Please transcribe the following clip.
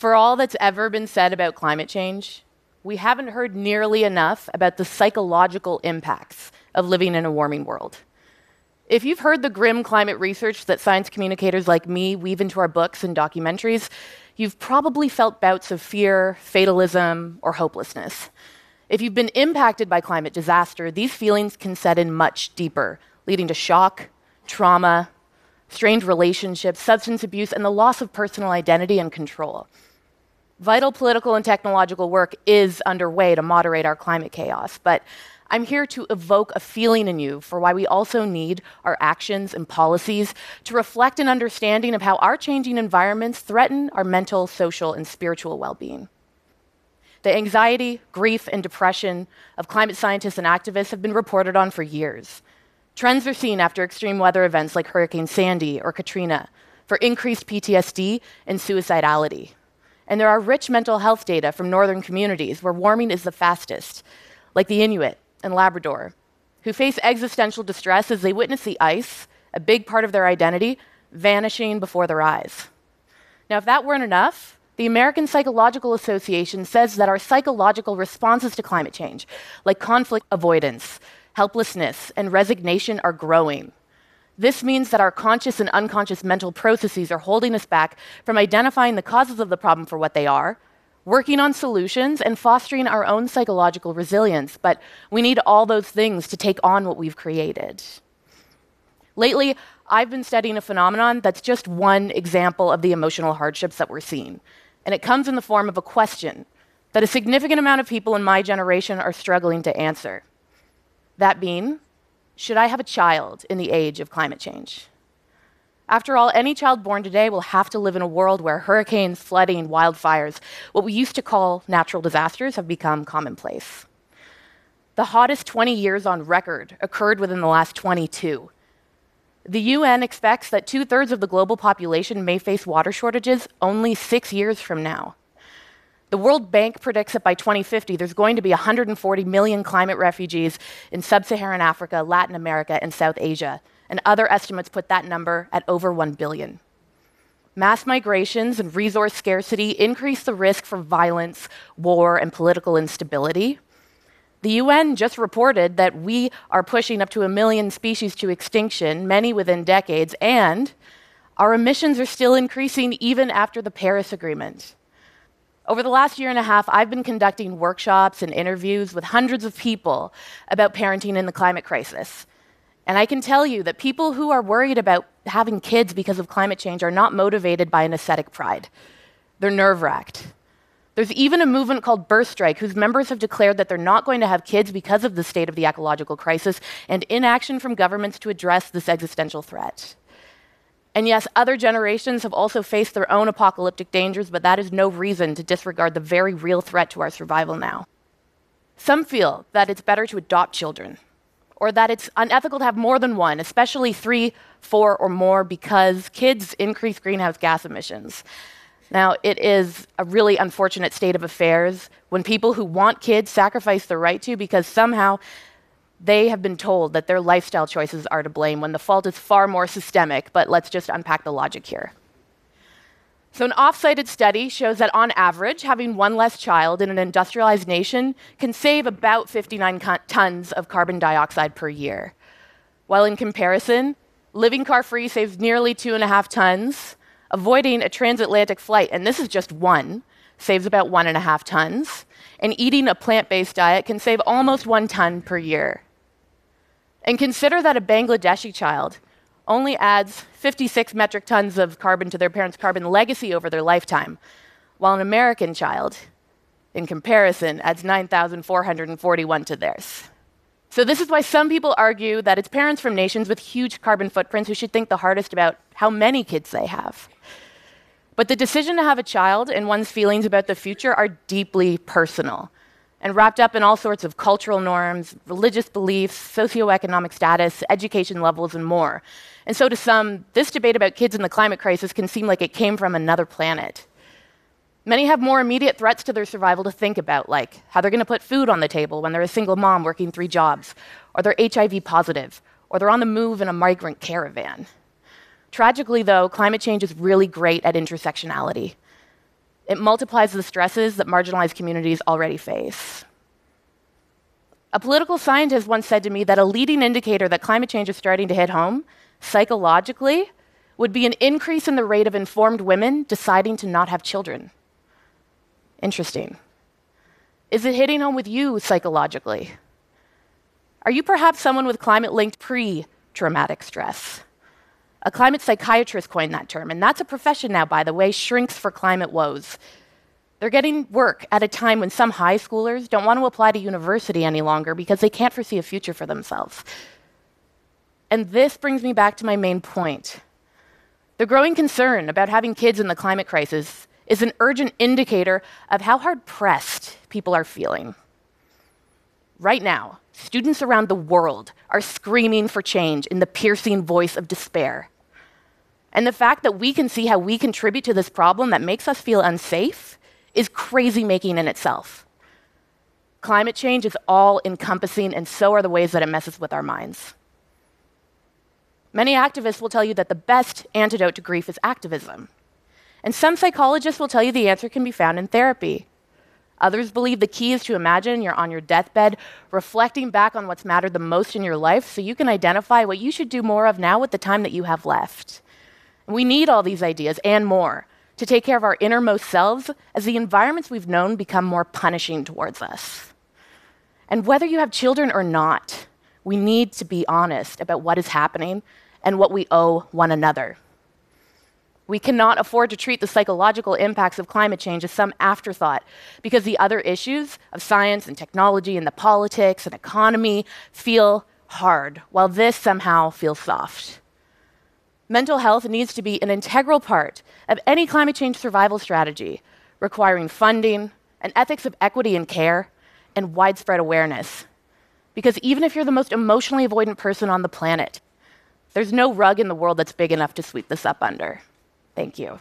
For all that's ever been said about climate change, we haven't heard nearly enough about the psychological impacts of living in a warming world. If you've heard the grim climate research that science communicators like me weave into our books and documentaries, you've probably felt bouts of fear, fatalism, or hopelessness. If you've been impacted by climate disaster, these feelings can set in much deeper, leading to shock, trauma, strained relationships, substance abuse, and the loss of personal identity and control. Vital political and technological work is underway to moderate our climate chaos, but I'm here to evoke a feeling in you for why we also need our actions and policies to reflect an understanding of how our changing environments threaten our mental, social, and spiritual well being. The anxiety, grief, and depression of climate scientists and activists have been reported on for years. Trends are seen after extreme weather events like Hurricane Sandy or Katrina for increased PTSD and suicidality. And there are rich mental health data from northern communities where warming is the fastest, like the Inuit and Labrador, who face existential distress as they witness the ice, a big part of their identity, vanishing before their eyes. Now, if that weren't enough, the American Psychological Association says that our psychological responses to climate change, like conflict avoidance, helplessness, and resignation, are growing. This means that our conscious and unconscious mental processes are holding us back from identifying the causes of the problem for what they are, working on solutions, and fostering our own psychological resilience. But we need all those things to take on what we've created. Lately, I've been studying a phenomenon that's just one example of the emotional hardships that we're seeing. And it comes in the form of a question that a significant amount of people in my generation are struggling to answer. That being, should I have a child in the age of climate change? After all, any child born today will have to live in a world where hurricanes, flooding, wildfires, what we used to call natural disasters, have become commonplace. The hottest 20 years on record occurred within the last 22. The UN expects that two thirds of the global population may face water shortages only six years from now. The World Bank predicts that by 2050, there's going to be 140 million climate refugees in sub Saharan Africa, Latin America, and South Asia. And other estimates put that number at over 1 billion. Mass migrations and resource scarcity increase the risk for violence, war, and political instability. The UN just reported that we are pushing up to a million species to extinction, many within decades, and our emissions are still increasing even after the Paris Agreement. Over the last year and a half, I've been conducting workshops and interviews with hundreds of people about parenting in the climate crisis. And I can tell you that people who are worried about having kids because of climate change are not motivated by an aesthetic pride. They're nerve wracked. There's even a movement called Birth Strike, whose members have declared that they're not going to have kids because of the state of the ecological crisis and inaction from governments to address this existential threat. And yes, other generations have also faced their own apocalyptic dangers, but that is no reason to disregard the very real threat to our survival now. Some feel that it's better to adopt children, or that it's unethical to have more than one, especially three, four, or more, because kids increase greenhouse gas emissions. Now, it is a really unfortunate state of affairs when people who want kids sacrifice their right to because somehow they have been told that their lifestyle choices are to blame when the fault is far more systemic, but let's just unpack the logic here. So, an off cited study shows that on average, having one less child in an industrialized nation can save about 59 tons of carbon dioxide per year. While in comparison, living car free saves nearly two and a half tons, avoiding a transatlantic flight, and this is just one, saves about one and a half tons, and eating a plant based diet can save almost one ton per year. And consider that a Bangladeshi child only adds 56 metric tons of carbon to their parents' carbon legacy over their lifetime, while an American child, in comparison, adds 9,441 to theirs. So, this is why some people argue that it's parents from nations with huge carbon footprints who should think the hardest about how many kids they have. But the decision to have a child and one's feelings about the future are deeply personal and wrapped up in all sorts of cultural norms, religious beliefs, socioeconomic status, education levels, and more. And so, to some, this debate about kids and the climate crisis can seem like it came from another planet. Many have more immediate threats to their survival to think about, like how they're going to put food on the table when they're a single mom working three jobs, or they're HIV positive, or they're on the move in a migrant caravan. Tragically, though, climate change is really great at intersectionality. It multiplies the stresses that marginalized communities already face. A political scientist once said to me that a leading indicator that climate change is starting to hit home, psychologically, would be an increase in the rate of informed women deciding to not have children. Interesting. Is it hitting home with you psychologically? Are you perhaps someone with climate linked pre traumatic stress? A climate psychiatrist coined that term, and that's a profession now, by the way, shrinks for climate woes. They're getting work at a time when some high schoolers don't want to apply to university any longer because they can't foresee a future for themselves. And this brings me back to my main point. The growing concern about having kids in the climate crisis is an urgent indicator of how hard pressed people are feeling. Right now, students around the world are screaming for change in the piercing voice of despair. And the fact that we can see how we contribute to this problem that makes us feel unsafe is crazy making in itself. Climate change is all encompassing, and so are the ways that it messes with our minds. Many activists will tell you that the best antidote to grief is activism. And some psychologists will tell you the answer can be found in therapy. Others believe the key is to imagine you're on your deathbed, reflecting back on what's mattered the most in your life so you can identify what you should do more of now with the time that you have left. We need all these ideas and more to take care of our innermost selves as the environments we've known become more punishing towards us. And whether you have children or not, we need to be honest about what is happening and what we owe one another. We cannot afford to treat the psychological impacts of climate change as some afterthought because the other issues of science and technology and the politics and economy feel hard, while this somehow feels soft mental health needs to be an integral part of any climate change survival strategy, requiring funding, an ethics of equity and care, and widespread awareness. Because even if you're the most emotionally avoidant person on the planet, there's no rug in the world that's big enough to sweep this up under. Thank you.